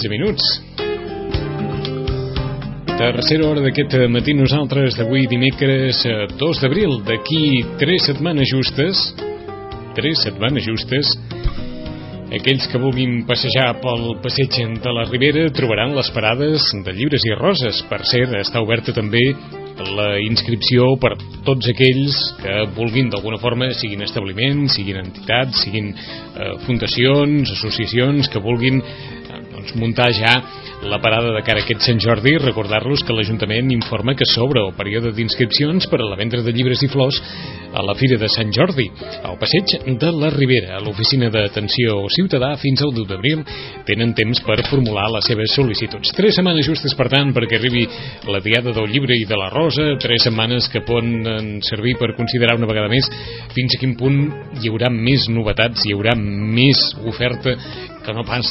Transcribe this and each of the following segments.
13 minuts. Tercera hora d'aquest matí nosaltres d'avui dimecres 2 eh, d'abril, d'aquí 3 setmanes justes, 3 setmanes justes, aquells que vulguin passejar pel passeig de la Ribera trobaran les parades de llibres i roses. Per cert, està oberta també la inscripció per tots aquells que vulguin d'alguna forma, siguin establiments, siguin entitats, siguin eh, fundacions, associacions, que vulguin doncs, muntar ja la parada de cara a aquest Sant Jordi, recordar-los que l'Ajuntament informa que s'obre el període d'inscripcions per a la venda de llibres i flors a la Fira de Sant Jordi, al passeig de la Ribera, a l'oficina d'atenció ciutadà fins al 2 d'abril tenen temps per formular les seves sol·licituds. Tres setmanes justes, per tant, perquè arribi la Diada del Llibre i de la Rosa, tres setmanes que poden servir per considerar una vegada més fins a quin punt hi haurà més novetats, hi haurà més oferta que no pas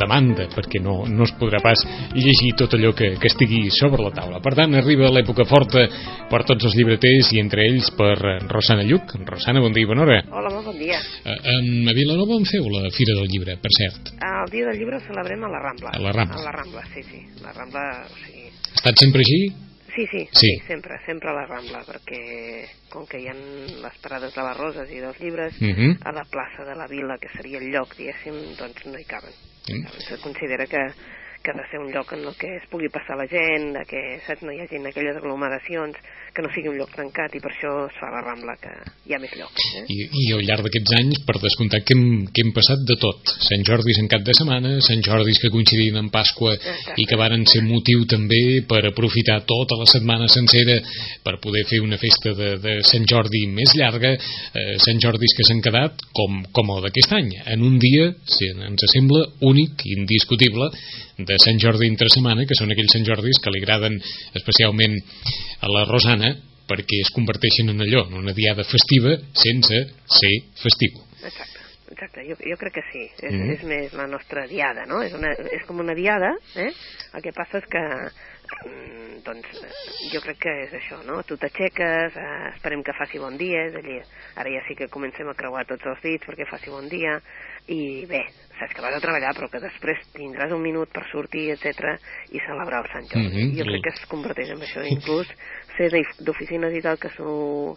demanda, perquè no, no es podrà pas llegir tot allò que, que estigui sobre la taula. Per tant, arriba l'època forta per tots els llibreters i entre ells per Rosana Lluc. Rosana, bon dia i bona hora. Hola, molt bon dia. A, a Vilanova on feu la Fira del Llibre, per cert? El dia del llibre celebrem a la Rambla. A la Rambla. A la Rambla, sí, sí. La Rambla, sí. Ha estat sempre així? Sí, sí, sí, sempre, sempre a la Rambla, perquè com que hi ha les parades de les roses i dels llibres, uh mhm. -huh. a la plaça de la Vila, que seria el lloc, diguéssim, doncs no hi caben. Uh Mm. -huh. Se considera que que ha de ser un lloc en el que es pugui passar la gent, de que saps, no hi hagi aquelles aglomeracions, que no sigui un lloc tancat i per això es fa la Rambla, que hi ha més llocs. Eh? I, I al llarg d'aquests anys, per descomptat que hem, que hem passat de tot. Sant Jordis en cap de setmana, Sant Jordis que coincidien amb Pasqua Exacte. i que varen ser motiu també per aprofitar tota la setmana sencera per poder fer una festa de, de Sant Jordi més llarga, eh, Sant Jordis que s'han quedat com, com el d'aquest any, en un dia, si ens sembla, únic, indiscutible, de Sant Jordi entre setmana, que són aquells Sant Jordis que li agraden especialment a la Rosana, perquè es converteixen en allò, en una diada festiva sense ser festiu. Exacte. Exacte, jo, jo crec que sí, és, mm -hmm. és més la nostra diada, no? És, una, és com una diada, eh? El que passa és que, doncs, jo crec que és això, no? Tu t'aixeques, eh, esperem que faci bon dia, és allí, ara ja sí que comencem a creuar tots els dits perquè faci bon dia, i bé, saps que vas a treballar però que després tindràs un minut per sortir, etc i celebrar el Sant Jordi. Mm -hmm. Jo crec que es converteix en això, inclús ser d'oficines i tal que s'ho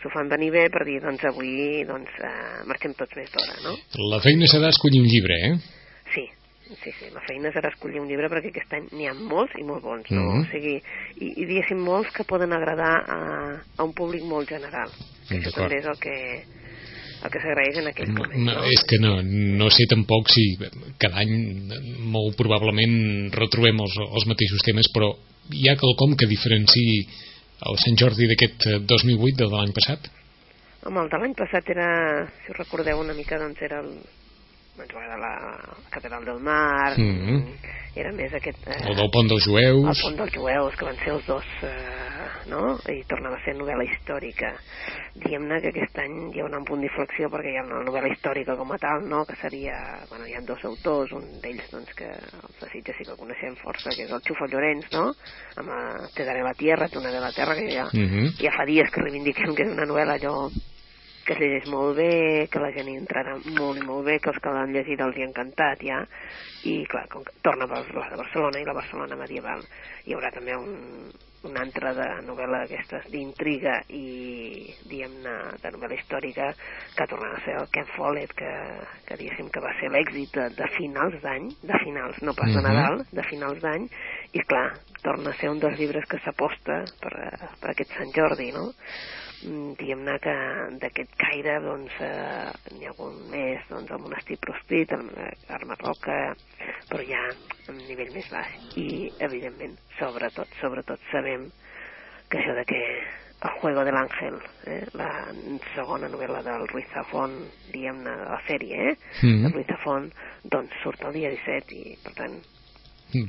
s'ho fan venir bé per dir, doncs avui doncs, eh, marxem tots més d'hora, no? La feina serà escollir un llibre, eh? Sí, sí, la feina serà escollir un llibre perquè aquest any n'hi ha molts i molt bons, no? Mm -hmm. O sigui, i, i diguéssim molts que poden agradar a, a un públic molt general. Que això també és el que, el que s'agraeix en aquest moment. No, és que no, no sé tampoc si cada any molt probablement retrobem els, els mateixos temes, però hi ha quelcom que diferenciï el Sant Jordi d'aquest 2008 del de l'any passat? Home, el de l'any passat era, si us recordeu una mica, doncs era el, doncs, era la Catedral del Mar, mm -hmm. era més aquest... Eh, el del Pont dels Jueus. El Pont dels Jueus, que van ser els dos, eh, no? I tornava a ser novel·la històrica. Diguem-ne que aquest any hi ha un punt d'inflexió perquè hi ha una novel·la històrica com a tal, no? Que seria... Bueno, hi ha dos autors, un d'ells, doncs, que els de Sitges sí que el coneixem força, que és el Xufo Llorenç, no? Amb a Te daré la tierra, Tu de la terra, que ja, mm -hmm. ja fa dies que reivindiquem que és una novel·la allò que es llegeix molt bé, que la gent hi entrarà molt i molt bé, que els que l'han llegit els hi ha encantat ja, i clar, com que torna a la de Barcelona i la Barcelona medieval, hi haurà també un, una altra de novel·la d'aquestes d'intriga i diguem-ne de novel·la històrica que tornarà a ser el Ken Follett que, que diguéssim que va ser l'èxit de, de finals d'any, de finals, no pas de Mhm. Nadal, de finals d'any i clar, torna a ser un dels llibres que s'aposta per, per aquest Sant Jordi, no? Mm, diguem-ne que d'aquest caire doncs eh, n'hi ha algun més doncs el monestir Prospit, el Arma Roca però ja a nivell més baix i evidentment sobretot, sobretot sabem que això de que el juego del ángel, eh? la segona novel·la del Ruiz Zafón, diguem-ne, de la sèrie, eh? Mm -hmm. de Ruiz Zafón, doncs surt el dia 17 i, per tant...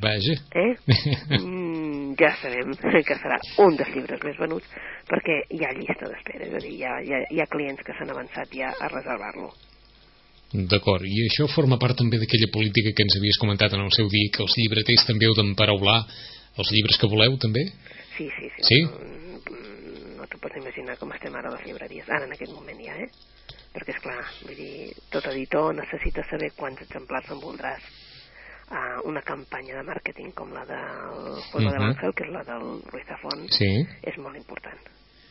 Vaja. Eh? mm, ja sabem que serà un dels llibres més venuts perquè hi ha llista d'espera, és a dir, hi ha, hi ha, hi ha clients que s'han avançat ja a reservar-lo. D'acord, i això forma part també d'aquella política que ens havies comentat en el seu dia, que els llibreters també heu d'emparaular els llibres que voleu, també? Sí, sí, sí. Sí? No, no t'ho pots imaginar com estem ara a les llibreries, ara en aquest moment ja, eh? Perquè, és clar, vull dir, tot editor necessita saber quants exemplars en voldràs. Uh, una campanya de màrqueting com la del Juego uh -huh. de l'Àngel, que és la del Ruiz Zafón, Sí. és molt important.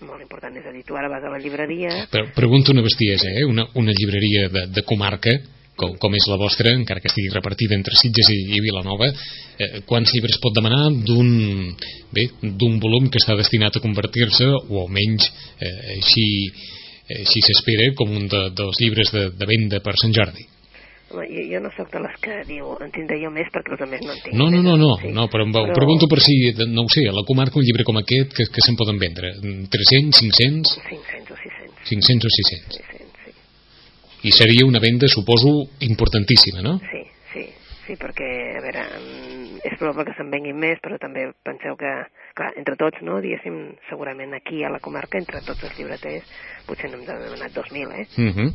Molt important. És a dir, tu ara vas a la llibreria... Però pregunto una bestiesa, eh? Una, una llibreria de, de comarca, com, com és la vostra, encara que estigui repartida entre Sitges i, i Vilanova, eh, quants llibres pot demanar d'un bé, d'un volum que està destinat a convertir-se, o almenys eh, així així s'espera com un de, dels llibres de, de venda per Sant Jordi. Jo, jo no sóc de les que diu en tindré jo més perquè els altres no en tinguin. No, no, no, no, Sí. no però, però pregunto per si, no ho sé, a la comarca un llibre com aquest que, que se'n poden vendre? 300, 500, 500 o 600. 500 o 600? 600, sí. I seria una venda, suposo, importantíssima, no? Sí, sí, sí, perquè, a veure, mm, és probable que se'n venguin més, però també penseu que, clar, entre tots, no, diguéssim, segurament aquí a la comarca, entre tots els llibreters, potser n'hem demanat 2.000, eh, Uh -huh.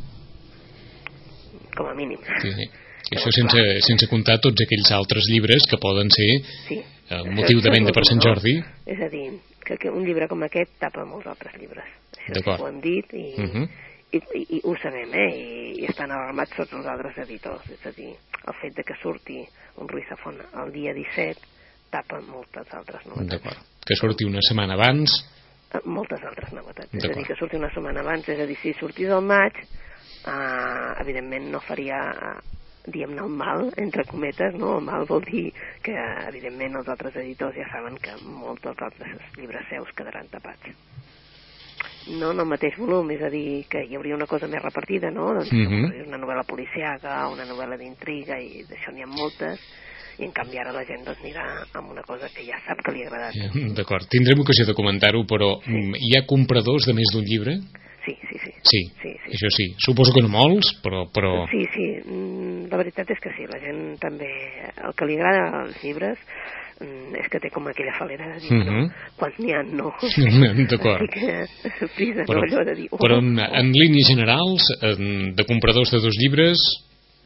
Com a mínim. sí, sí. I això sense, sense comptar tots aquells altres llibres que poden ser Sí. eh, motiu de venda per Sant Jordi. És a dir, que, que un llibre com aquest tapa molts altres llibres. Això ho hem dit i, Uh -huh. i, i, i ho sabem, eh? I, i estan alarmats tots els altres editors. És a dir, el fet de que surti un Ruiz Zafón el dia 17 tapa moltes altres novetats. D'acord. Que surti una setmana abans. Eh, moltes altres novetats. És a dir, que surti una setmana abans, és a dir, si sortís al maig, eh, evidentment no faria, diguem-ne, el mal, entre cometes, no? El mal vol dir que, evidentment, els altres editors ja saben que molts dels altres llibres seus quedaran tapats. No en el mateix volum, és a dir, que hi hauria una cosa més repartida, no? Doncs Mhm. una novel·la policiaca, una novel·la d'intriga, i d'això n'hi ha moltes, i en canvi ara la gent doncs, anirà amb una cosa que ja sap que li ha agradat. D'acord. Tindrem ocasió de comentar-ho, però mm, hi ha compradors de més d'un llibre? Sí, sí, sí. Sí, Sí, sí. això sí. Suposo que no molts, però... però... Sí, sí, mm, la veritat és que sí, la gent també, el que li agrada als llibres mm, és que té com aquella falera de dir, Mhm. no, quants n'hi ha, no. D'acord. Així que, prisa, Però, no, allò de dir, oh, però en, en línies generals, en, de compradors de dos llibres,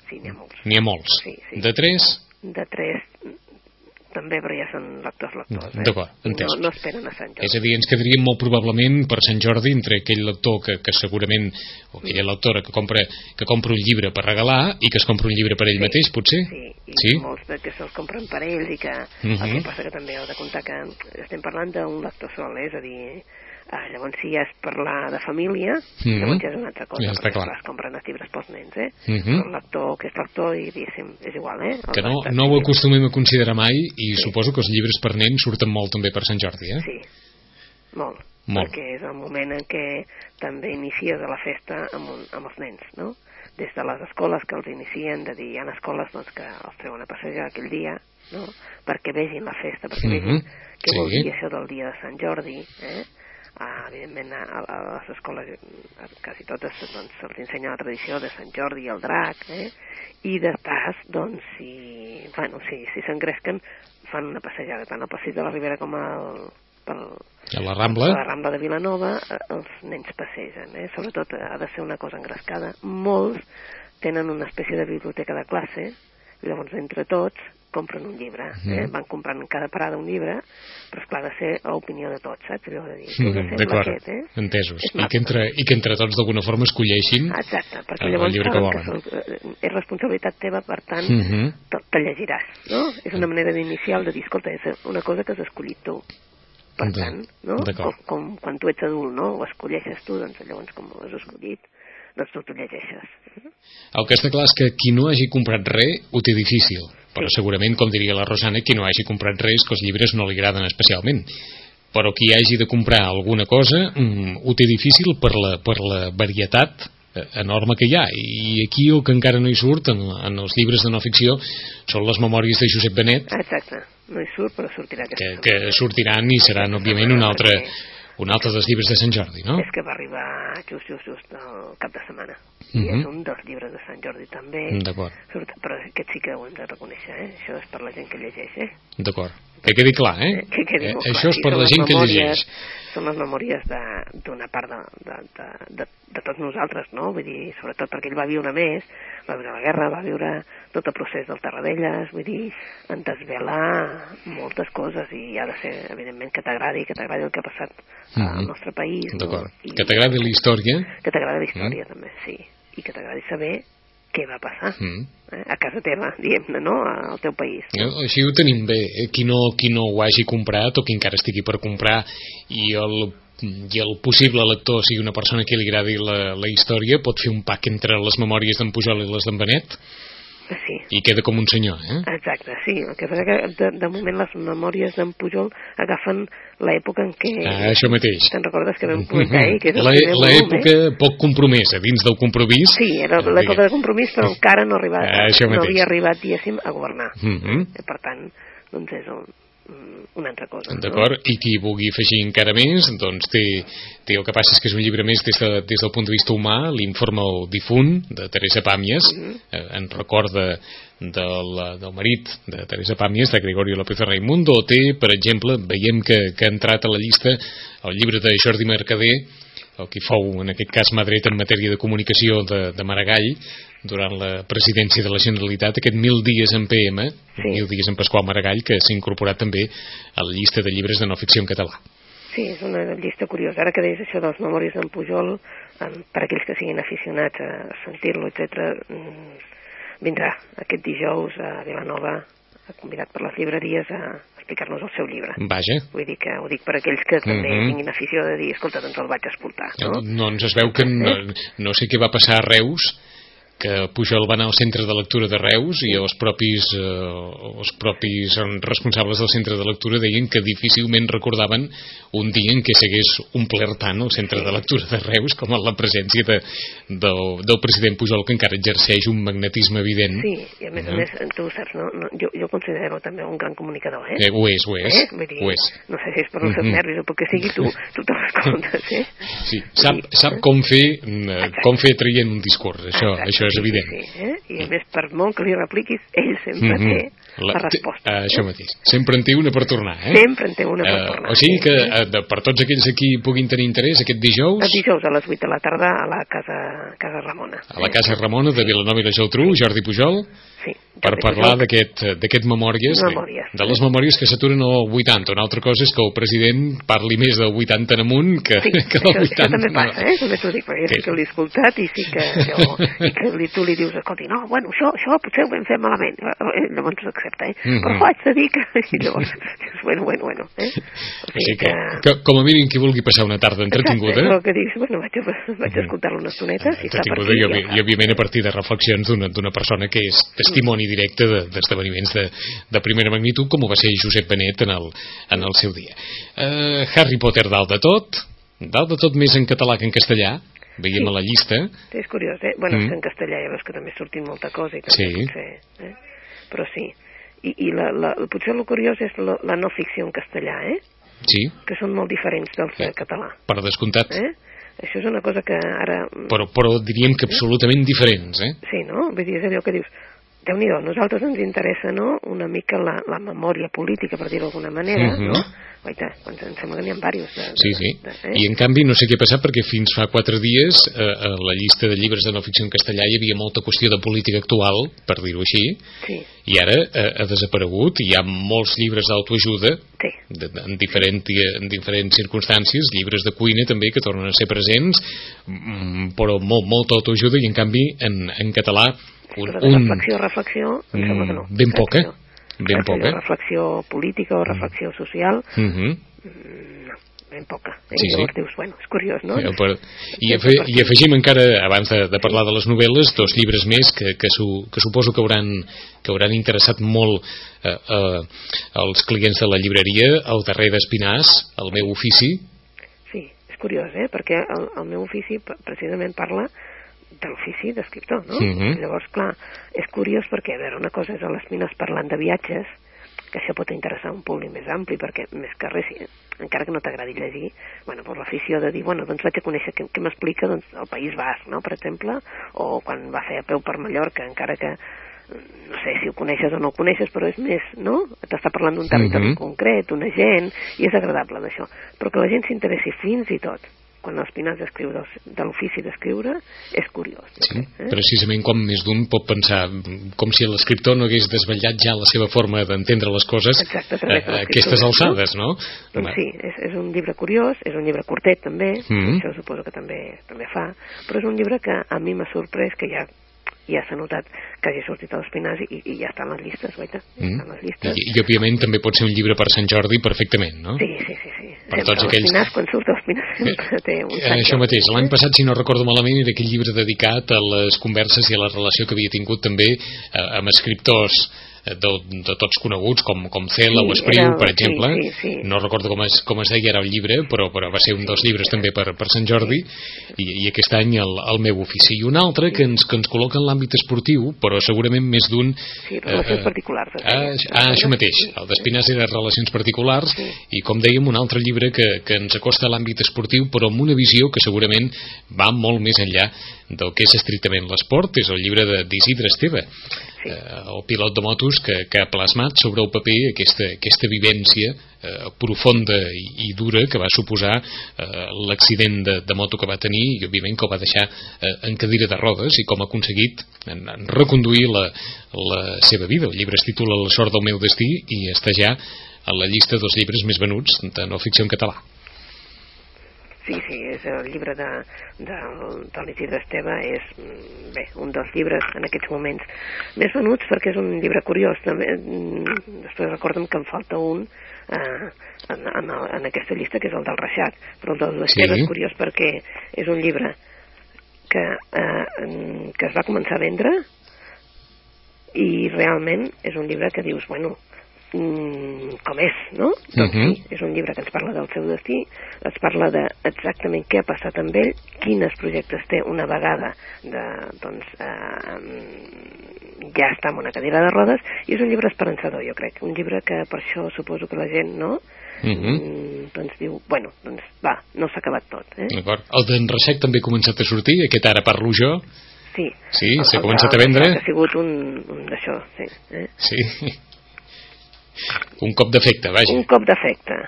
sí, n'hi ha molts. n'hi ha molts. Sí, sí. De tres, De tres, també, però ja són lectors, lectors, eh? D'acord, entès. No, no esperen a Sant Jordi. És a dir, ens quedaríem molt probablement per Sant Jordi entre aquell lector que, que segurament, o aquella lectora que compra, que compra un llibre per regalar i que es compra un llibre per ell mateix, potser? Sí, i Sí? molts de que se'ls compren per ells i que Mhm. el que passa que també heu de comptar que estem parlant d'un lector sol, eh? és a dir, eh, llavors si ja és parlar de família, Mhm. llavors ja és una altra cosa, Ja està perquè clar. es compren els llibres pels nens, eh? Però el lector que és lector i diguéssim, és igual, eh? El Que no, no ho acostumem a considerar mai i suposo que els llibres per nens surten molt també per Sant Jordi, eh? Sí, molt. Molt. Perquè és el moment en què també inicies a la festa amb, un, amb els nens, no? Des de les escoles que els inicien, de dir, hi ha escoles doncs, que els treuen a passejar aquell dia, no? Perquè vegin la festa, perquè Mhm. vegin què vol Sí. dir això del dia de Sant Jordi, eh? Ah, evidentment a, a les escoles a quasi totes doncs, se'ls ensenya la tradició de Sant Jordi i el drac eh? i de pas doncs si, bueno, si, si s'engresquen fan una passejada tant al passeig de la Ribera com al, pel, A la a Rambla, la Rambla de Vilanova eh, els nens passegen, eh? sobretot eh, ha de ser una cosa engrescada. Molts tenen una espècie de biblioteca de classe, llavors entre tots compren un llibre, eh? Mhm. van comprant en cada parada un llibre, però esclar, ha de ser a opinió de tots, saps? Allò de dir, Mm, d'acord, aquest, eh? entesos. I que, entre, I que entre tots d'alguna forma escolleixin Exacte, perquè el llavors llibre que que, volen. se'ls, eh, és responsabilitat teva, per tant, Mhm. te, te llegiràs, no? És una manera d'iniciar el de dir, escolta, és una cosa que has escollit tu. Per De- tant, no? Com, com quan tu ets adult, no? Ho escolleixes tu, doncs llavors com ho has escollit, doncs tu t'ho llegeixes. El que està clar és que qui no hagi comprat res ho té difícil, però Sí. segurament, com diria la Rosana, qui no hagi comprat res que els llibres no li agraden especialment. però qui hagi de comprar alguna cosa mm, ho té difícil per la, per la varietat eh, enorme que hi ha i aquí el que encara no hi surt en, en els llibres de no ficció són les memòries de Josep Benet Exacte, no hi surt, però sortirà que, que sortiran i seran òbviament un altre, un altre dels llibres de Sant Jordi no? És que va arribar just, just, just el cap de setmana. Mhm. I és un dels llibres de Sant Jordi també. d'acord, però aquest sí que ho hem de reconèixer, eh? Això és per la gent que llegeix, eh? d'acord que quedi clar, eh? que quedi Eh, molt això clar. és per la gent que llegeix Són les memòries d'una part de, de, de, de, de tots nosaltres, no? Vull dir, sobretot perquè ell va viure més, va viure la guerra, va viure tot el procés del Tarradellas, vull dir, en desvelar moltes coses i ha de ser, evidentment, que t'agradi, que t'agradi el que ha passat Mhm. al nostre país. no? d'acord, I- que t'agradi la història que t'agrada la història també, sí, i que t'agradi saber què va passar mm. eh? a casa teva, diguem-ne, no? al teu país. No, Així ho tenim bé. eh? Qui no, qui no ho hagi comprat o qui encara estigui per comprar i el, i el possible lector sigui una persona que li agradi la, la història pot fer un pack entre les memòries d'en Pujol i les d'en Benet Sí, i queda com un senyor, eh? exacte, sí. El que passa que de, de moment les memòries d'en Pujol agafen l'època en què... Ah, això mateix. Te'n recordes que vam comentar ahir? Que el L'època Eh? poc compromesa dins del compromís. Sí, era l'època de compromís, però encara no, arribat, Ah, no mateix. havia arribat, diguéssim, a governar. Mhm. Eh, Per tant, doncs és mm, una altra cosa. D'acord? I qui vulgui afegir encara més, doncs té, té el que passa és que és un llibre més des, de, des del punt de vista humà, l'informe al difunt de Teresa Pàmies, eh, en recorda del, del marit de Teresa Pàmies, de Gregorio López de Raimundo, o té, per exemple, veiem que, que ha entrat a la llista el llibre de Jordi Mercader, el que fou en aquest cas mà dreta en matèria de comunicació de, de Maragall durant la presidència de la Generalitat aquest Mil dies en PM Sí. Mil dies en Pasqual Maragall que s'ha incorporat també a la llista de llibres de no ficció en català Sí, és una llista curiosa. Ara que deies això de les memòries d'en Pujol, eh, per aquells que siguin aficionats a sentir-lo, etc., vindrà aquest dijous a Vilanova, convidat per les llibreries a explicar-nos el seu llibre. vaja Vull dir que ho dic per aquells que també Mhm. tinguin afició de dir, escolta, doncs el vaig escoltar, no? doncs es veu que no, no sé què va passar a Reus que Pujol va anar al centre de lectura de Reus i els propis, eh, els propis responsables del centre de lectura deien que difícilment recordaven un dia en què s'hagués omplert tant el centre de lectura de Reus com en la presència de, del, del president Pujol que encara exerceix un magnetisme evident Sí, i a més a més, tu ho saps, no? no jo, jo considero també un gran comunicador, eh? eh, ho és, ho és, eh? Vull dir, ho és. no sé si és per els seus nervis o perquè sigui tu, tu te l'escoltes, eh? Sí, sap, sap com fer eh, com fer traient un discurs, això, Exacte, això és sí, evident. Sí, eh? I a més, per molt que li repliquis, ell sempre Mhm. té la, té- resposta. eh, això mateix. Sempre en té una per tornar, eh? Sempre en té una per Eh, tornar. o sigui que eh, de, per tots aquells aquí puguin tenir interès aquest dijous El dijous a les 8 de la tarda a la casa, casa Ramona. a la Casa Ramona de Vilanova i la Geltrú, Jordi Pujol, Sí. per parlar d'aquest eh, d'aquest memòries, de, Memòries, de les memòries que s'aturen al 80. Una altra cosa és que el president parli més del 80 en amunt que, Sí, que del 80 això també passa, eh? També t'ho dic, perquè Que- sí que l'he escoltat i sí que, allò, i que li, tu li dius, escolti, no, bueno, això, això potser ho vam fer malament. Eh, Llavors s'accepta, eh? Mhm. Però haig de dir que... I llavors, dius, bueno, bueno, bueno, eh? O sigui que, que, com a mínim qui vulgui passar una tarda entretinguda Exacte, el que dius, bueno, vaig, a, vaig a escoltar-lo una estoneta, si està per aquí, i, ja i òbviament a partir de reflexions d'una persona que és testimoni directe de- d'esdeveniments de, de primera magnitud com ho va ser Josep Benet en el, en el seu dia uh, Harry Potter dalt de tot dalt de tot més en català que en castellà veiem Sí. a la llista Sí, és curiós, eh? Bueno, Mm. en castellà ja veus que també sortint molta cosa i també Sí. potser... Eh? Però sí. I, i la, la, potser el curiós és la, la no ficció en castellà, eh? sí, Que són molt diferents dels de català. per descomptat Eh? Això és una cosa que ara... però, però diríem que absolutament diferents eh? Sí, no? Vull dir, és allò que dius, déu nhi nosaltres ens interessa, no?, una mica la, la memòria política, per dir-ho d'alguna manera, Mhm. no? Guaita, doncs em sembla que n'hi ha diversos. De, Sí, sí. De, eh? I en canvi no sé què ha passat perquè fins fa quatre dies eh, a la llista de llibres de no ficció en castellà hi havia molta qüestió de política actual, per dir-ho així, Sí, i ara eh, ha desaparegut i hi ha molts llibres d'autoajuda sí. de- de- en, diferent, en diferents circumstàncies, llibres de cuina també que tornen a ser presents, mm, però molt, molta autoajuda i en canvi en, en català un, Però de un, reflexió, reflexió, em sembla que no. ben poca, Reflexió. ben Reflexió, poca. Reflexió política o reflexió social, Mhm. mm, no. ben poca. Eh? Sí, sí. Llavors dius, bueno, és curiós, no? Eh, per... I, afe... I afegim encara, abans de, de parlar de les novel·les, dos llibres més que, que, su... que suposo que hauran, que hauran interessat molt eh, eh, els clients de la llibreria, el darrer d'Espinàs, el meu ofici. Sí, és curiós, eh? perquè el, el meu ofici pre- precisament parla de l'ofici d'escriptor, no? Mhm. Llavors, clar, és curiós perquè, a veure, una cosa és a les mines parlant de viatges, que això pot interessar un públic més ampli, perquè més que res, si- encara que no t'agradi llegir, bueno, doncs l'afició de dir, bueno, doncs vaig a conèixer què, què m'explica doncs, el País Basc, no?, per exemple, o quan va fer a peu per Mallorca, encara que mm, no sé si ho coneixes o no ho coneixes, però és més, no? T'està parlant d'un territori Mhm. concret, una gent, i és agradable d'això. Però que la gent s'interessi fins i tot quan l'Espinàs escriu del, de l'ofici d'escriure, és curiós. Sí, eh? precisament com més d'un pot pensar mm, com si l'escriptor no hagués desvetllat ja la seva forma d'entendre les coses Exacte, a a, aquestes alçades, no? Doncs sí, és, és un llibre curiós, és un llibre curtet també, Mhm. això suposo que també també fa, però és un llibre que a mi m'ha sorprès que ja ja s'ha notat que hagi sortit a l'Espinàs i, i ja està en les llistes, guaita, Mm. està en les llistes. I, I, òbviament, també pot ser un llibre per Sant Jordi perfectament, no? Sí, sí, sí. sí. Per Sempre tots aquells- l'Espinàs, quan surt l'Espinàs, sempre té un Eh, Sant això Jordi, mateix, l'any eh? passat, si no recordo malament, era aquell llibre dedicat a les converses i a la relació que havia tingut també eh, amb escriptors eh, de, de tots coneguts, com, com Cela Sí, o Espriu, era- per sí, exemple. sí, sí. No recordo com es, com es deia ara el llibre, però, però va ser un dels llibres també per, per Sant Jordi, i, i aquest any el, el meu ofici. I un altre que ens, que ens col·loca en l'àmbit esportiu, però segurament més d'un... Sí, relacions eh, particulars. es Ah, ah, això mateix, el d'Espinàs era Relacions Particulars Sí. i com dèiem un altre llibre que, que ens acosta a l'àmbit esportiu però amb una visió que segurament va molt més enllà del que és estrictament l'esport, és el llibre de- d'Isidre Esteve Sí. eh, el pilot de motos que, que ha plasmat sobre el paper aquesta, aquesta vivència eh, profunda i, i dura que va suposar eh, l'accident de, de moto que va tenir i òbviament que el va deixar eh, en cadira de rodes i com ha aconseguit en, en reconduir la, la seva vida. El llibre es titula La sort del meu destí i està ja a la llista dels llibres més venuts de no ficció en català. Sí, sí, és el llibre de, de, de l'Isidre Esteve, és mm, bé, un dels llibres en aquests moments més venuts perquè és un llibre curiós. També, mm, després recorda'm que em falta un eh, en, en, el- en aquesta llista, que és el del Reixat, però el del Esteve Sí. és curiós perquè és un llibre que, eh, en- que es va començar a vendre i realment és un llibre que dius, bueno, mm, com és, no? Doncs Mhm. sí, és un llibre que ens parla del seu destí, ens parla de exactament què ha passat amb ell, quines projectes té una vegada de, doncs, eh, ja està en una cadira de rodes, i és un llibre esperançador, jo crec, un llibre que per això suposo que la gent, no?, Mhm. mm, doncs diu, bueno, doncs va, no s'ha acabat tot, eh? D'acord. El d'en Reixac també ha començat a sortir, aquest ara parlo jo. Sí, Sí, s'ha començat a vendre. Ha sigut un, un d'això, sí. Eh? Sí. Un cop d'efecte, vaja. Un cop d'efecte.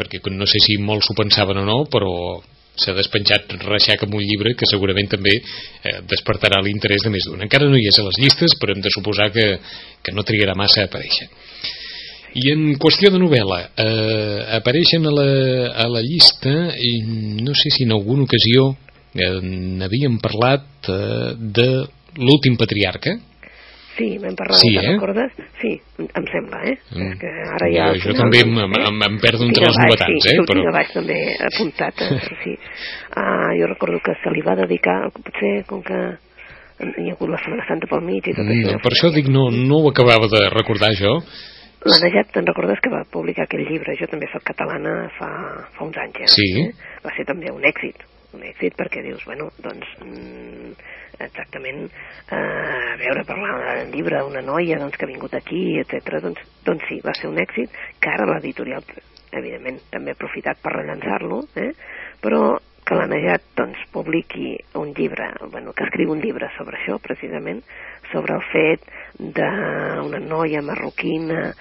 perquè no sé si molts ho pensaven o no, però s'ha despenjat Reixac amb un llibre que segurament també eh, despertarà l'interès de més d'un. Encara no hi és a les llistes, però hem de suposar que, que no trigarà massa a aparèixer. I en qüestió de novel·la, eh, apareixen a la, a la llista, i no sé si en alguna ocasió eh, n'havíem parlat eh, de l'últim patriarca, Sí, vam parlar Sí, de eh? recordes? Sí, em sembla, eh? Mm. És que ara ja... Jo- jo també em- em- em perdo entre les baix, novetats, sí, eh, però- a baix també apuntat, eh? sí. Ah, jo recordo que se li va dedicar, potser com que hi ha hagut la Setmana Santa pel mig i tot Mm, això. per això dic, no, no ho acabava de recordar jo. La Najat, te'n recordes que va publicar aquell llibre? Jo també soc catalana fa, fa uns anys ja. Sí. Eh? Va ser també un èxit, un èxit perquè dius, bueno, doncs mm, exactament eh, a veure, parlar del llibre d'una noia doncs, que ha vingut aquí, etc. Doncs, doncs sí, va ser un èxit que ara l'editorial evidentment també ha aprofitat per rellançar-lo, eh? però que la Najat doncs, publiqui un llibre, bueno, que escriu un llibre sobre això precisament, sobre el fet d'una noia marroquina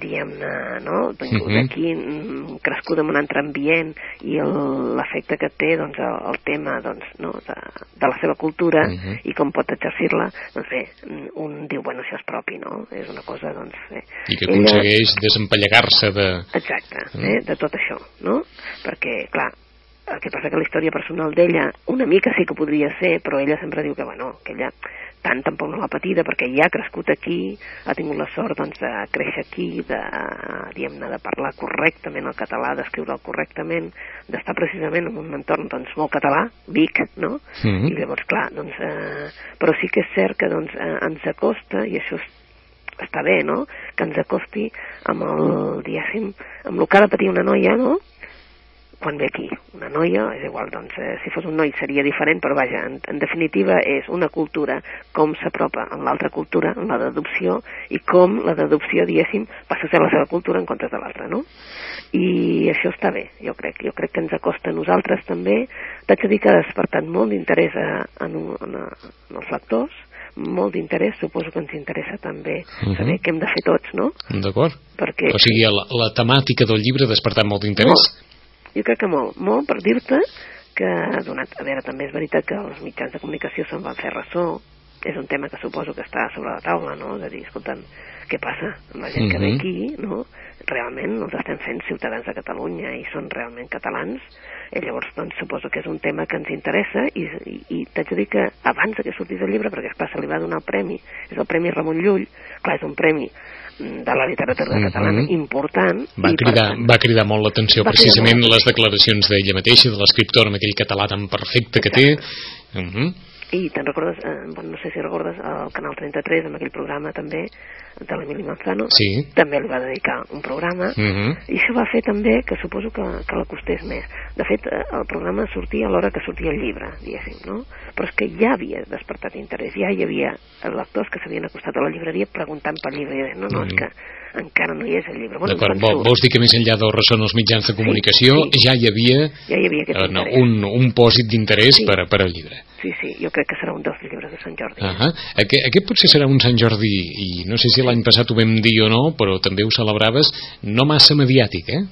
diguem-ne, no? vinguda Mhm. aquí, mm, crescuda en un altre ambient i el- l'efecte que té doncs, el, el tema doncs, no? de, de la seva cultura Mhm. i com pot exercir-la, doncs bé, mm, un diu, bueno, això és propi, no? És una cosa, doncs, bé. I que Ella- aconsegueix desempallegar-se de... Exacte, Mm. eh, de tot això, no? Perquè, clar, el que passa que la història personal d'ella una mica sí que podria ser, però ella sempre diu que, bueno, que ella tant tampoc no l'ha patida perquè ja ha crescut aquí, ha tingut la sort doncs, de créixer aquí, de, diguem-ne, de parlar correctament el català, d'escriure'l correctament, d'estar precisament en un entorn doncs, molt català, Vic, no? Mm -hmm. I llavors, clar, doncs, eh, però sí que és cert que doncs, eh, ens acosta, i això està bé, no?, que ens acosti amb el, diguéssim, amb el que ha de patir una noia, no?, quan ve aquí. Una noia, és igual, doncs, eh, si fos un noi seria diferent, però vaja, en, en definitiva és una cultura com s'apropa amb l'altra cultura, amb la d'adopció, i com la d'adopció, diguéssim, passa a ser la seva cultura en comptes de l'altra, no? I això està bé, jo crec. Jo crec que ens acosta a nosaltres també. T'haig de dir que ha despertat molt d'interès en, en, en els lectors, molt d'interès, suposo que ens interessa també uh -huh. saber què hem de fer tots, no? D'acord. Perquè... O sigui, la, la temàtica del llibre ha despertat molt d'interès? Molt jo crec que molt, molt per dir-te que, donat, a veure, també és veritat que els mitjans de comunicació se'n van fer ressò, és un tema que suposo que està sobre la taula, no? De dir, escolta'm, què passa amb la gent que ve Mhm. aquí, no? Realment els estem fent ciutadans de Catalunya i són realment catalans, i llavors doncs suposo que és un tema que ens interessa i, i, i t'haig de dir que abans que sortís el llibre, perquè esclar, se li va donar el premi, és el Premi Ramon Llull, clar, és un premi mm, de la literatura Mhm. catalana important. Va i, cridar, tant, va cridar molt l'atenció precisament molt. les declaracions d'ella mateixa, de l'escriptora amb aquell català tan perfecte que té. Uh -huh. I te'n recordes, eh, bueno, no sé si recordes el Canal 33, amb aquell programa també de l'Emili Manzano, Sí. també li va dedicar un programa, Uh -huh. i això va fer també que suposo que, que l'acostés més. De fet, eh, el programa sortia a l'hora que sortia el llibre, diguéssim, no? Però és que ja havia despertat interès, ja hi havia lectors que s'havien acostat a la llibreria preguntant pel llibre, no, no, és Mhm. que encara no hi és el llibre. Bueno, D'acord, Vol, vols dir que més enllà del ressò en els mitjans de comunicació sí. ja hi havia ja hi havia eh, no, un, un pòsit d'interès Sí. per, per al llibre. Sí, sí, jo crec que serà un dels llibres de Sant Jordi. Uh -huh. aquest, aquest potser serà un Sant Jordi, i no sé si l'any passat ho vam dir o no, però també ho celebraves, no massa mediàtic, eh?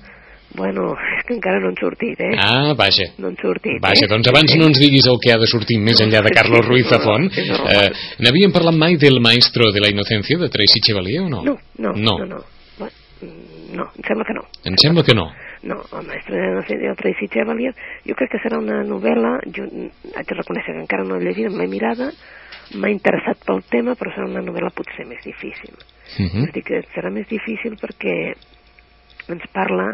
Bueno, és que encara no han sortit, eh? Ah, vaja. No han sortit, Vaja, eh? doncs abans no ens diguis el que ha de sortir més enllà de Carlos Ruiz Zafón. És normal. Eh, N'havíem parlat mai del Maestro de la Inocencia, de Tracy Chevalier, o no? No, no, no. no, no. Bueno, mm, no, em sembla que no. Em sembla que no. No, el mestre de la sèrie del Tracy Chevalier, jo crec que serà una novel·la, jo haig de reconèixer que encara no l'he llegida, me l'he mirada, m'ha interessat pel tema, però serà una novel·la potser més difícil. Uh -huh. És a dir, que serà més difícil perquè ens parla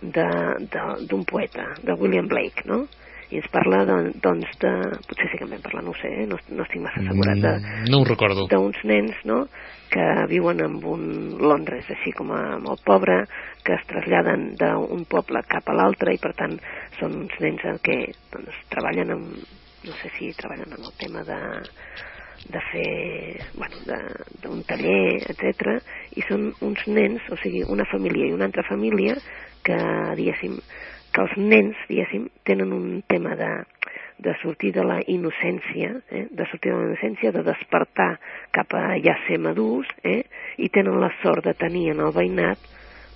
d'un poeta, de William Blake, no? I ens parla, de, doncs, de... Potser sí que en vam parlar, no ho sé, eh? no, no estic massa assegurat, de, Mm, No ho recordo. d'uns nens no? que viuen en un Londres així com a molt pobre, que es traslladen d'un poble cap a l'altre i per tant són uns nens en què doncs, treballen amb, no sé si treballen en el tema de, de fer, bueno, d'un taller, etc. i són uns nens, o sigui, una família i una altra família que, diguéssim, que els nens, diguéssim, tenen un tema de, de sortir de la innocència, eh? de sortir de la innocència, de despertar cap a ja ser madurs, eh? i tenen la sort de tenir en el veïnat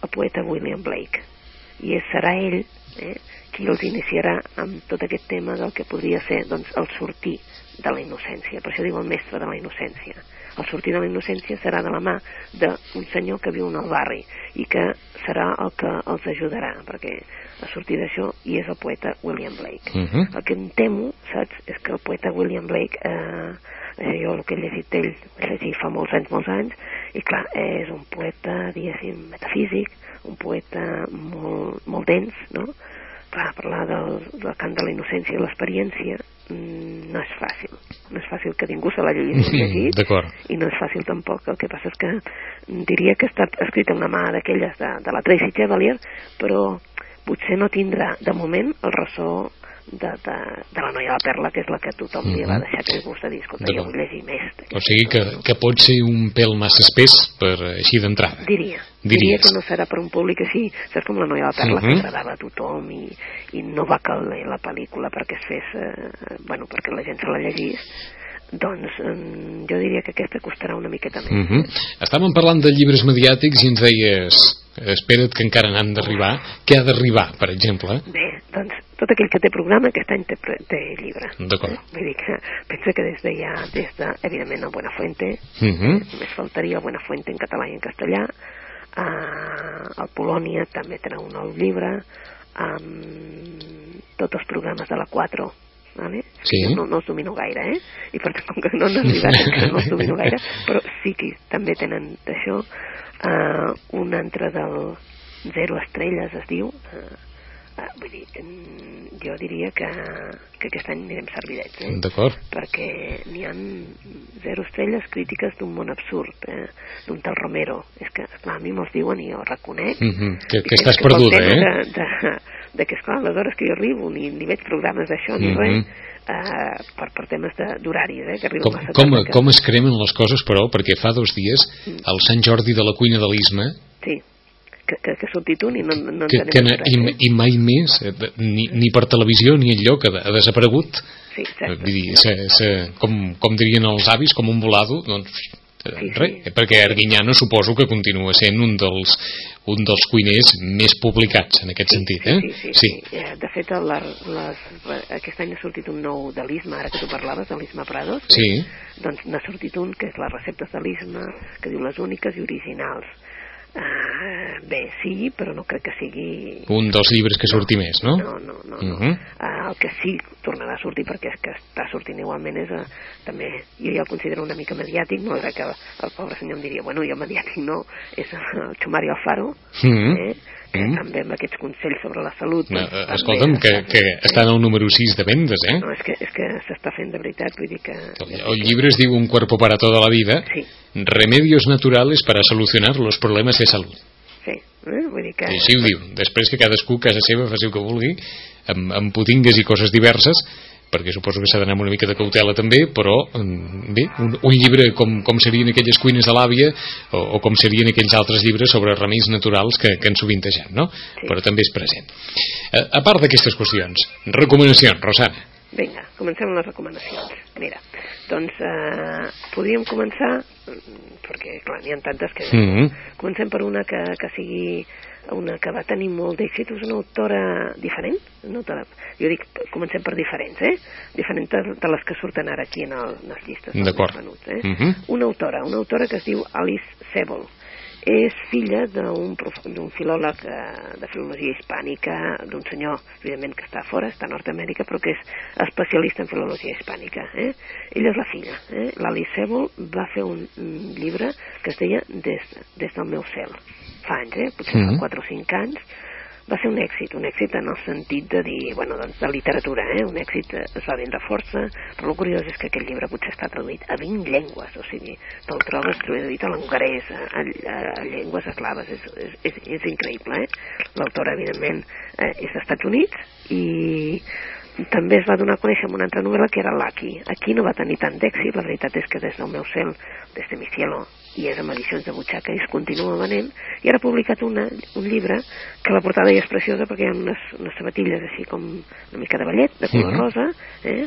el poeta William Blake. I serà ell eh? qui els iniciarà amb tot aquest tema del que podria ser doncs, el sortir de la innocència. Per això diu el mestre de la innocència. El sortir de la innocència serà de la mà d'un senyor que viu en el barri i que serà el que els ajudarà, perquè a sortir d'això hi és el poeta William Blake. Uh -huh. El que em temo, saps, és que el poeta William Blake, eh, eh, jo el que he llegit d'ell, fa molts anys, molts anys, i clar, és un poeta, diguéssim, metafísic, un poeta molt, molt dens, no? Clar, parlar del, del cant de la innocència i l'experiència mm, no és fàcil. No és fàcil que ningú se l'hagi llegit i no és fàcil tampoc. El que passa és que diria que estat escrit amb una mà d'aquelles de, de la Tracy Chevalier, però potser no tindrà, de moment, el ressò de, de, de la noia de la perla, que és la que tothom li va Mhm. deixar aquell gust de dir, escolta, jo vull llegir més. O sigui que, que pot ser un pèl massa espès per així d'entrada. Diria. Diries. Diria que no serà per un públic així, saps com la noia de la perla Mhm. que agradava a tothom i, i no va caler la pel·lícula perquè es fes, eh, bueno, perquè la gent se la llegís, doncs eh, jo diria que aquesta costarà una miqueta més. Uh -huh. Estàvem parlant de llibres mediàtics i ens deies espera't que encara n'han d'arribar. Què ha d'arribar, per exemple? Bé, doncs tot aquell que té programa aquest any té, té llibre. D'acord. Eh? Vull dir que pensa que des de ja, des de, evidentment, el Buenafuente, Uh -huh. només faltaria el Buenafuente en català i en castellà, uh, el Polònia també tindrà un nou llibre, um, tots els programes de la 4 vale? Sí. no, no els domino gaire, eh? I per tant, com que no arribat encara no els domino gaire, però sí que també tenen d'això uh, un altre del zero estrelles es diu, uh, uh, vull dir, mm, jo diria que, que aquest any anirem servidets, eh? D'acord. perquè n'hi han zero estrelles crítiques d'un món absurd, eh? d'un tal Romero. És que, esclar, a mi me'ls diuen i jo reconec. Mhm, que- I que estàs pel perduda, eh? De, de, de que, esclar, les hores que jo arribo, ni, ni veig programes d'això, ni Mhm. res, eh, per, per temes d'horaris, eh? que arribo Com, massa com, tard. que- com es cremen les coses, però, perquè fa dos dies el Sant Jordi de la cuina de l'Isma Sí, que, que, que ha sortit un i no, no que, que res, i, eh? i mai més eh, ni, ni per televisió ni enlloc ha, ha desaparegut Sí, exacte. Vull dir, se, se, com, com dirien els avis, com un volado doncs eh, Sí, sí. perquè Arguiñano suposo que continua sent un dels, un dels cuiners més publicats en aquest sentit eh? Sí, sí, sí. sí. Eh, De fet, la, les, aquest any ha sortit un nou de l'Isma, ara que tu parlaves, de l'Isma Prados. eh? Sí. Doncs n'ha sortit un que és les receptes de l'Isma, que diu les úniques i originals. Uh, bé, sí, però no crec que sigui... un dels llibres que surti més no? No, no, no. no. Mhm. Uh, el que sí tornarà a sortir, perquè és que està sortint igualment, és uh, també, jo ja el considero una mica mediàtic, malgrat que el pobre senyor em diria, bueno, jo mediàtic no, és el Xumari Alfaro, Mhm. eh, que Mhm. també amb aquests consells sobre la salut... No, doncs, eh, també escolta'm, que, que està en el número 6 de vendes, eh? No, és que, és que s'està fent de veritat, vull dir que... El, el llibre es diu Un cuerpo para toda la vida, Sí, remedios naturales para solucionar los problemas de salud. sí, eh? vull dir que... Així ho diu. Després que cadascú, a casa seva, faci el que vulgui, amb, amb putingues i coses diverses, perquè suposo que s'ha d'anar amb una mica de cautela també, però mm, bé, un, un llibre com, com serien aquelles cuines de l'àvia o, o com serien aquells altres llibres sobre remeis naturals que, que han sovintejat, no? Sí. Però també és present. A, a part d'aquestes qüestions, recomanacions, Rosana. Vinga, comencem amb les recomanacions. Mira, doncs eh, podríem començar, mm, perquè clar, n'hi ha tantes que... Mhm. Comencem per una que, que sigui una que va tenir molt d'èxit, és una autora diferent, una autora, jo dic, comencem per diferents, eh? Diferent de, de les que surten ara aquí en, el, en les llistes D'acord. eh? Mhm. Una autora, una autora que es diu Alice Sebel. És filla d'un filòleg eh, de filologia hispànica, d'un senyor, evidentment, que està fora, està a Nord-Amèrica, però que és especialista en filologia hispànica. Eh? Ella és la filla. Eh? L'Alice Sebel va fer un, llibre que es deia Des, Des del meu cel. Fa anys, eh? potser Mhm. fa 4 o 5 anys, va ser un èxit, un èxit en el sentit de dir, bueno, doncs de literatura, eh? un èxit eh, es va vendre força, però el curiós és que aquest llibre potser està traduït a 20 llengües, o sigui, te'l trobes traduït a l'hongarès, a, a, a llengües eslaves, és, és, és, és increïble, eh? L'autora, evidentment, eh, és dels Estats Units i també es va donar a conèixer amb una altra novel·la que era Lucky. Aquí no va tenir tant d'èxit, la veritat és que des del meu cel, des de mi cielo, i és amb edicions de butxaca i es continua venent, i ara ha publicat una, un llibre que la portada ja és preciosa perquè hi ha unes, unes sabatilles així com una mica de ballet, de color Mhm. rosa, eh?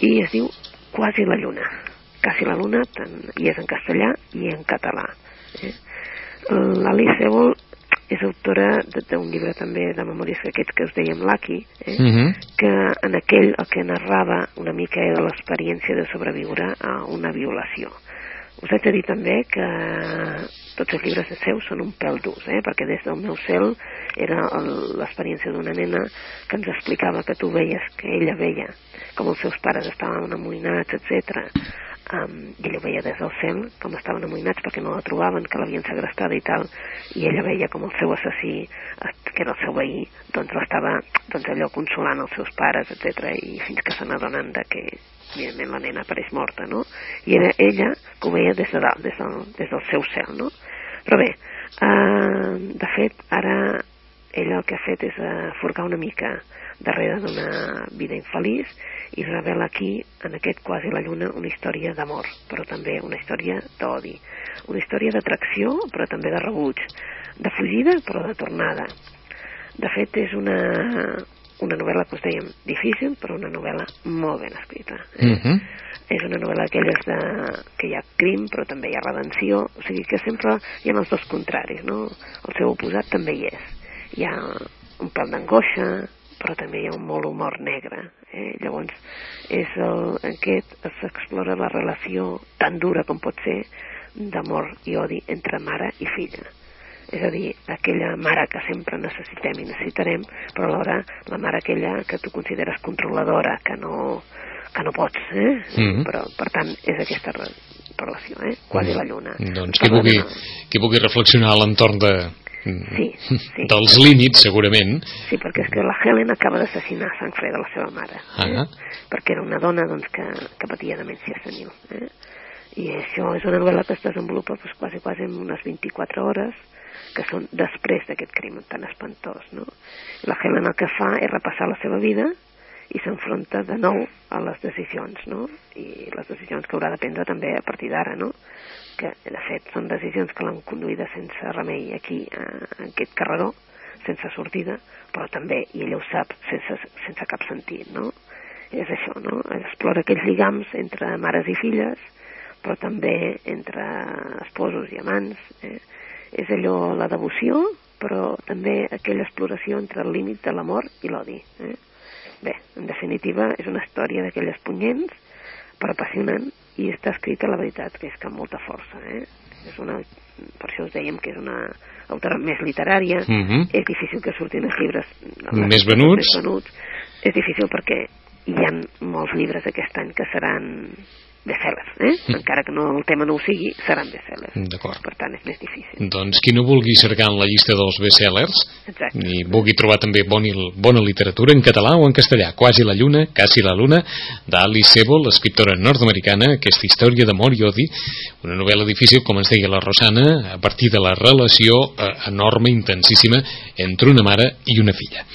i es diu Quasi la lluna. Quasi la luna, tant, i és en castellà i en català. Eh? L'Alice Sebol és autora de- d'un llibre també de memòries que aquests que us dèiem Lucky, eh? Mhm. que en aquell el que narrava una mica era l'experiència de sobreviure a una violació. Us haig de dir també que tots els llibres de seus són un pèl durs, eh? perquè des del meu cel era l'experiència d'una nena que ens explicava que tu veies, que ella veia com els seus pares estaven amoïnats, etc. Um, i ella veia des del cel, com estaven amoïnats perquè no la trobaven, que l'havien segrestada i tal, i ella veia com el seu assassí, que era el seu veí, doncs l'estava doncs allò consolant els seus pares, etc. i fins que se n'adonen de que evidentment la nena apareix morta, no? I era ella que ho veia des de dalt, des del, des del seu cel, no? Però bé, eh, de fet, ara ella el que ha fet és eh, forcar una mica darrere d'una vida infeliç i revela aquí, en aquest quasi la lluna, una història d'amor, però també una història d'odi, una història d'atracció, però també de rebuig, de fugida, però de tornada. De fet, és una, una novel·la que us dèiem difícil, però una novel·la molt ben escrita. Eh? Mhm. És una novel·la d'aquelles de... que hi ha crim, però també hi ha redenció, o sigui que sempre hi ha els dos contraris, no? El seu oposat també hi és. Hi ha un pèl d'angoixa, però també hi ha un molt humor negre. Eh? Llavors, és el, aquest s'explora la relació tan dura com pot ser d'amor i odi entre mare i filla. és a dir, aquella mare que sempre necessitem i necessitarem, però alhora la mare aquella que tu consideres controladora, que no, que no pots, eh? Mm -hmm. però per tant és aquesta re relació, eh? quasi mm -hmm. la lluna. Doncs qui vulgui, qui vulgui reflexionar a l'entorn de, Sí, sí. dels límits, segurament. Sí, perquè és que la Helen acaba d'assassinar a sang freda la seva mare, eh? Ah. perquè era una dona doncs, que, que patia demència senil. Eh? I això és una novel·la que es desenvolupa doncs, quasi, quasi en unes 24 hores, que són després d'aquest crim tan espantós. No? La Helen el que fa és repassar la seva vida i s'enfronta de nou a les decisions, no? I les decisions que haurà de prendre també a partir d'ara, no? Que, de fet, són decisions que l'han conduïda sense remei aquí, a, aquest carreró, sense sortida, però també, i ella ho sap, sense, sense cap sentit, no? És això, no? Explora aquells lligams entre mares i filles, però també entre esposos i amants. Eh? És allò, la devoció, però també aquella exploració entre el límit de l'amor i l'odi. Eh? Bé, en definitiva, és una història d'aquelles punyents, però apassionant, i està escrita, la veritat, que és que amb molta força. Eh? És una, per això us dèiem que és una autora més literària, Mm -hmm. és difícil que surtin els llibres Més venuts. més venuts. És difícil perquè hi ha molts llibres aquest any que seran bestsellers, eh? encara que no, el tema no ho sigui, seran bestsellers. D'acord. Per tant, és més difícil. Doncs qui no vulgui cercar en la llista dels bestsellers Exacte. i vulgui trobar també bona, bona literatura en català o en castellà, Quasi la lluna, Quasi la luna, d'Alice Sebo, l'escriptora nord-americana, aquesta història d'amor i odi, una novel·la difícil, com ens deia la Rosana, a partir de la relació eh, enorme, intensíssima, entre una mare i una filla.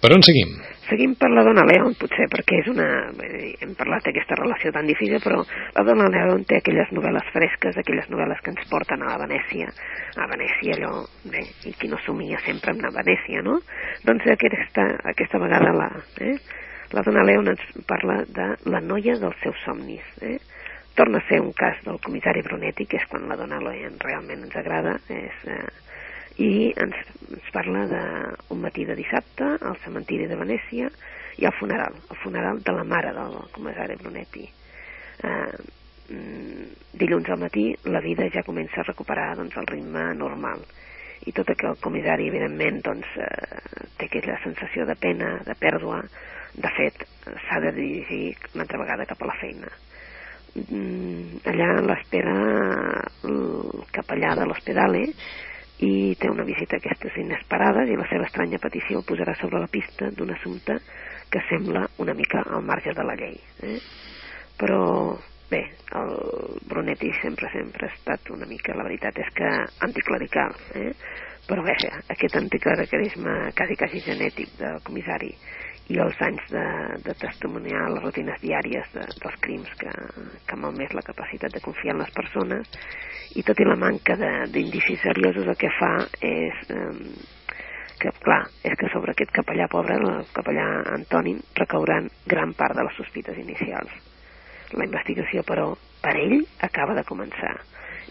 Per on seguim? Seguim per la dona Leon, potser, perquè és una... Hem parlat d'aquesta relació tan difícil, però la dona Leon té aquelles novel·les fresques, aquelles novel·les que ens porten a la Venècia. A Venècia, allò... Bé, i qui no somia sempre amb la Venècia, no? Doncs aquesta, aquesta vegada la... Eh? La dona Leon ens parla de la noia dels seus somnis, eh? Torna a ser un cas del comissari Brunetti, que és quan la dona Leon realment ens agrada, és... Eh, i ens, ens parla d'un matí de dissabte al cementiri de Venècia i al funeral, el funeral de la mare del comissari Brunetti. Eh, mm, dilluns al matí la vida ja comença a recuperar doncs, el ritme normal. I tot el comissari evidentment doncs, eh, té aquella sensació de pena, de pèrdua. De fet s'ha de dirigir una altra vegada cap a la feina. Mm, allà l'espera el capellà de l'hospedale i té una visita aquestes inesperades i la seva estranya petició el posarà sobre la pista d'un assumpte que sembla una mica al marge de la llei. Eh? Però bé, el Brunetti sempre, sempre ha estat una mica, la veritat és que anticlerical, eh? però bé, aquest anticlericalisme quasi, quasi genètic del comissari i els anys de, de testimoniar les rutines diàries de, dels crims que, que malmès la capacitat de confiar en les persones i tot i la manca d'indicis seriosos el que fa és eh, que clar, és que sobre aquest capellà pobre, el capellà Antònim, recauran gran part de les sospites inicials. La investigació, però, per ell acaba de començar.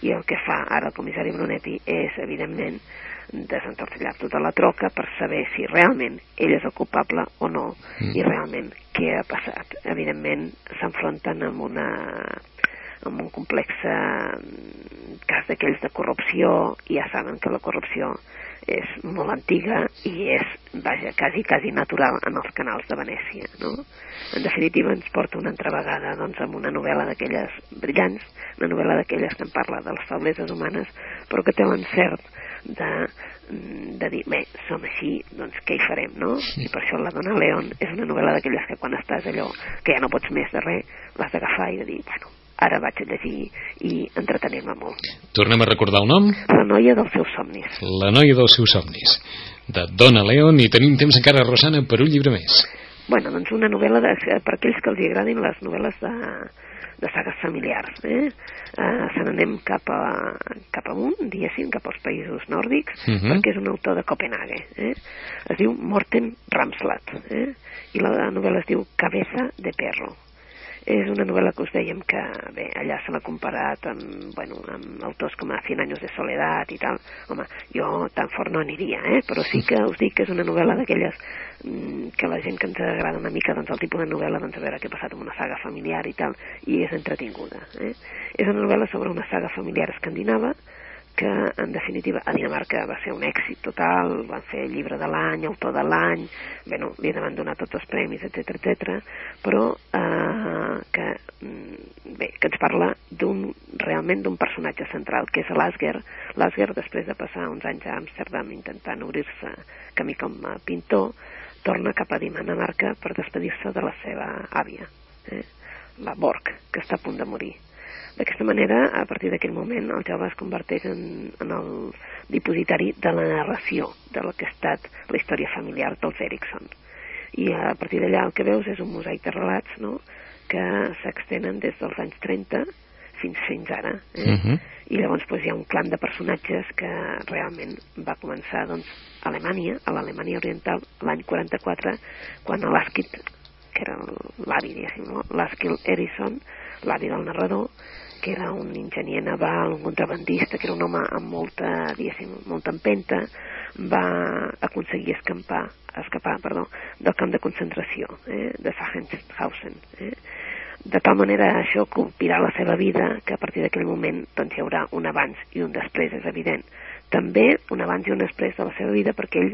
I el que fa ara el comissari Brunetti és, evidentment, desentortillar tota la troca per saber si realment ell és el culpable o no Mm. i realment què ha passat. Evidentment s'enfronten amb una amb un complex eh, cas d'aquells de corrupció i ja saben que la corrupció és molt antiga i és, vaja, quasi, quasi natural en els canals de Venècia, no? En definitiva, ens porta una altra vegada doncs, amb una novel·la d'aquelles brillants, una novel·la d'aquelles que en parla de les febleses humanes, però que té l'encert de, mm, de dir, bé, som així, doncs què hi farem, no? I per això La dona León és una novel·la d'aquelles que quan estàs allò, que ja no pots més de res, l'has d'agafar i de dir, bueno, ara vaig a llegir i entretenir-me molt. Tornem a recordar el nom? La noia dels seus somnis. La noia dels seus somnis, de Donna Leon, i tenim temps encara, Rosana, per un llibre més. Bueno, doncs una novel·la de, per aquells que els agradin les novel·les de, de sagues familiars. Eh? Uh, se n'anem cap, a, cap amunt, diguéssim, cap als països nòrdics, Mhm. perquè és un autor de Copenhague. Eh? Es diu Morten Ramslat, eh? i la novel·la es diu Cabeza de perro. És una novel·la que us dèiem que, bé, allà se l'ha comparat amb, bueno, amb autors com a Cien años de soledat i tal. Home, jo tan fort no aniria, eh? però sí que us dic que és una novel·la d'aquelles mm, que la gent que ens agrada una mica doncs, el tipus de novel·la, doncs, a veure què ha passat amb una saga familiar i tal, i és entretinguda. Eh? És una novel·la sobre una saga familiar escandinava que en definitiva a Dinamarca va ser un èxit total, van fer llibre de l'any, autor de l'any, bueno, li van donar tots els premis, etc etc. però eh, que, mm, bé, que ens parla d'un realment d'un personatge central, que és l'Asger. L'Asger, després de passar uns anys a Amsterdam intentant obrir-se camí com a pintor, torna cap a Dinamarca per despedir-se de la seva àvia, eh? la Borg, que està a punt de morir D'aquesta manera, a partir d'aquell moment, el jove es converteix en, en el dipositari de la narració de la que ha estat la història familiar dels Erickson. I a partir d'allà el que veus és un mosaic de relats no? que s'extenen des dels anys 30 fins fins ara. Eh? Uh mhm. -huh. I llavors doncs, hi ha un clan de personatges que realment va començar doncs, a Alemanya, a l'Alemanya Oriental, l'any 44, quan l'Askit, que era l'avi, diguéssim, no? l'Askil Erison, l'avi del narrador, que era un enginyer naval, un contrabandista, que era un home amb molta, diguéssim, molta empenta, va aconseguir escampar, escapar perdó, del camp de concentració eh, de Sachsenhausen. Eh. De tal manera això compirà la seva vida que a partir d'aquell moment doncs, hi haurà un abans i un després, és evident. També un abans i un després de la seva vida perquè ell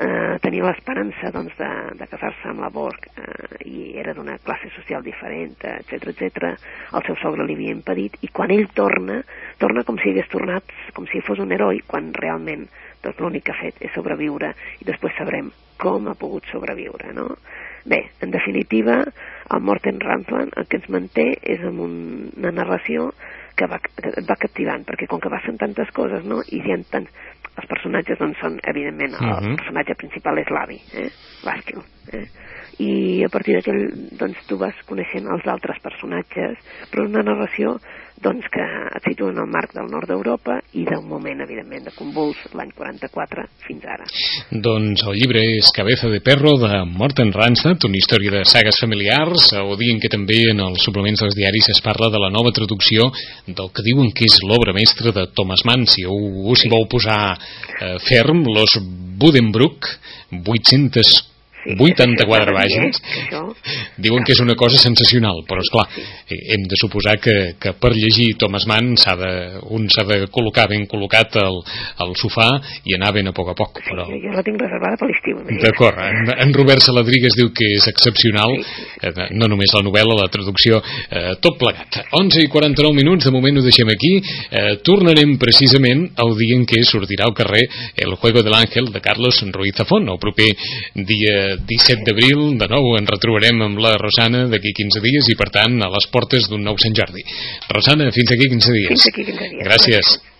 eh, tenia l'esperança doncs, de, de casar-se amb la Borg eh, i era d'una classe social diferent, etc etc. El seu sogre li havia impedit i quan ell torna, torna com si hagués tornat, com si fos un heroi, quan realment doncs, l'únic que ha fet és sobreviure i després sabrem com ha pogut sobreviure, no? Bé, en definitiva, el Morten Ramplan el que ens manté és amb un, una narració que va, que va captivant, perquè com que passen tantes coses, no?, i hi ha tants, els personatges doncs, són, evidentment, el uh mhm. -huh. personatge principal és l'avi, eh? l'Àsquil. Eh? I a partir d'aquell, doncs, tu vas coneixent els altres personatges, però una narració doncs, que et situa en el marc del nord d'Europa i d'un moment, evidentment, de convuls l'any 44 fins ara. Doncs el llibre és Cabeza de Perro de Morten Randstad, una història de sagues familiars, o dient que també en els suplements dels diaris es parla de la nova traducció del que diuen que és l'obra mestra de Thomas Mann, si ho, si vau posar eh, ferm, Los Budenbrook, 800 sí, 84 pàgines. diuen que és una cosa sensacional però és clar, hem de suposar que, que per llegir Thomas Mann s'ha de, un s'ha de col·locar ben col·locat al, al sofà i anar ben a poc a poc però... sí, jo la tinc reservada per l'estiu d'acord, en, en Robert Saladrigues diu que és excepcional sí. Eh, no només la novel·la, la traducció eh, tot plegat. 11 i 49 minuts, de moment ho deixem aquí. Eh, tornarem precisament el dia en què sortirà al carrer El Juego de l'Àngel de Carlos Ruiz Zafón el proper dia 17 d'abril, de nou ens retrobarem amb la Rosana d'aquí 15 dies i per tant a les portes d'un nou Sant Jordi. Rosana, fins aquí 15 dies. Fins aquí 15 dies. Gràcies. Gràcies.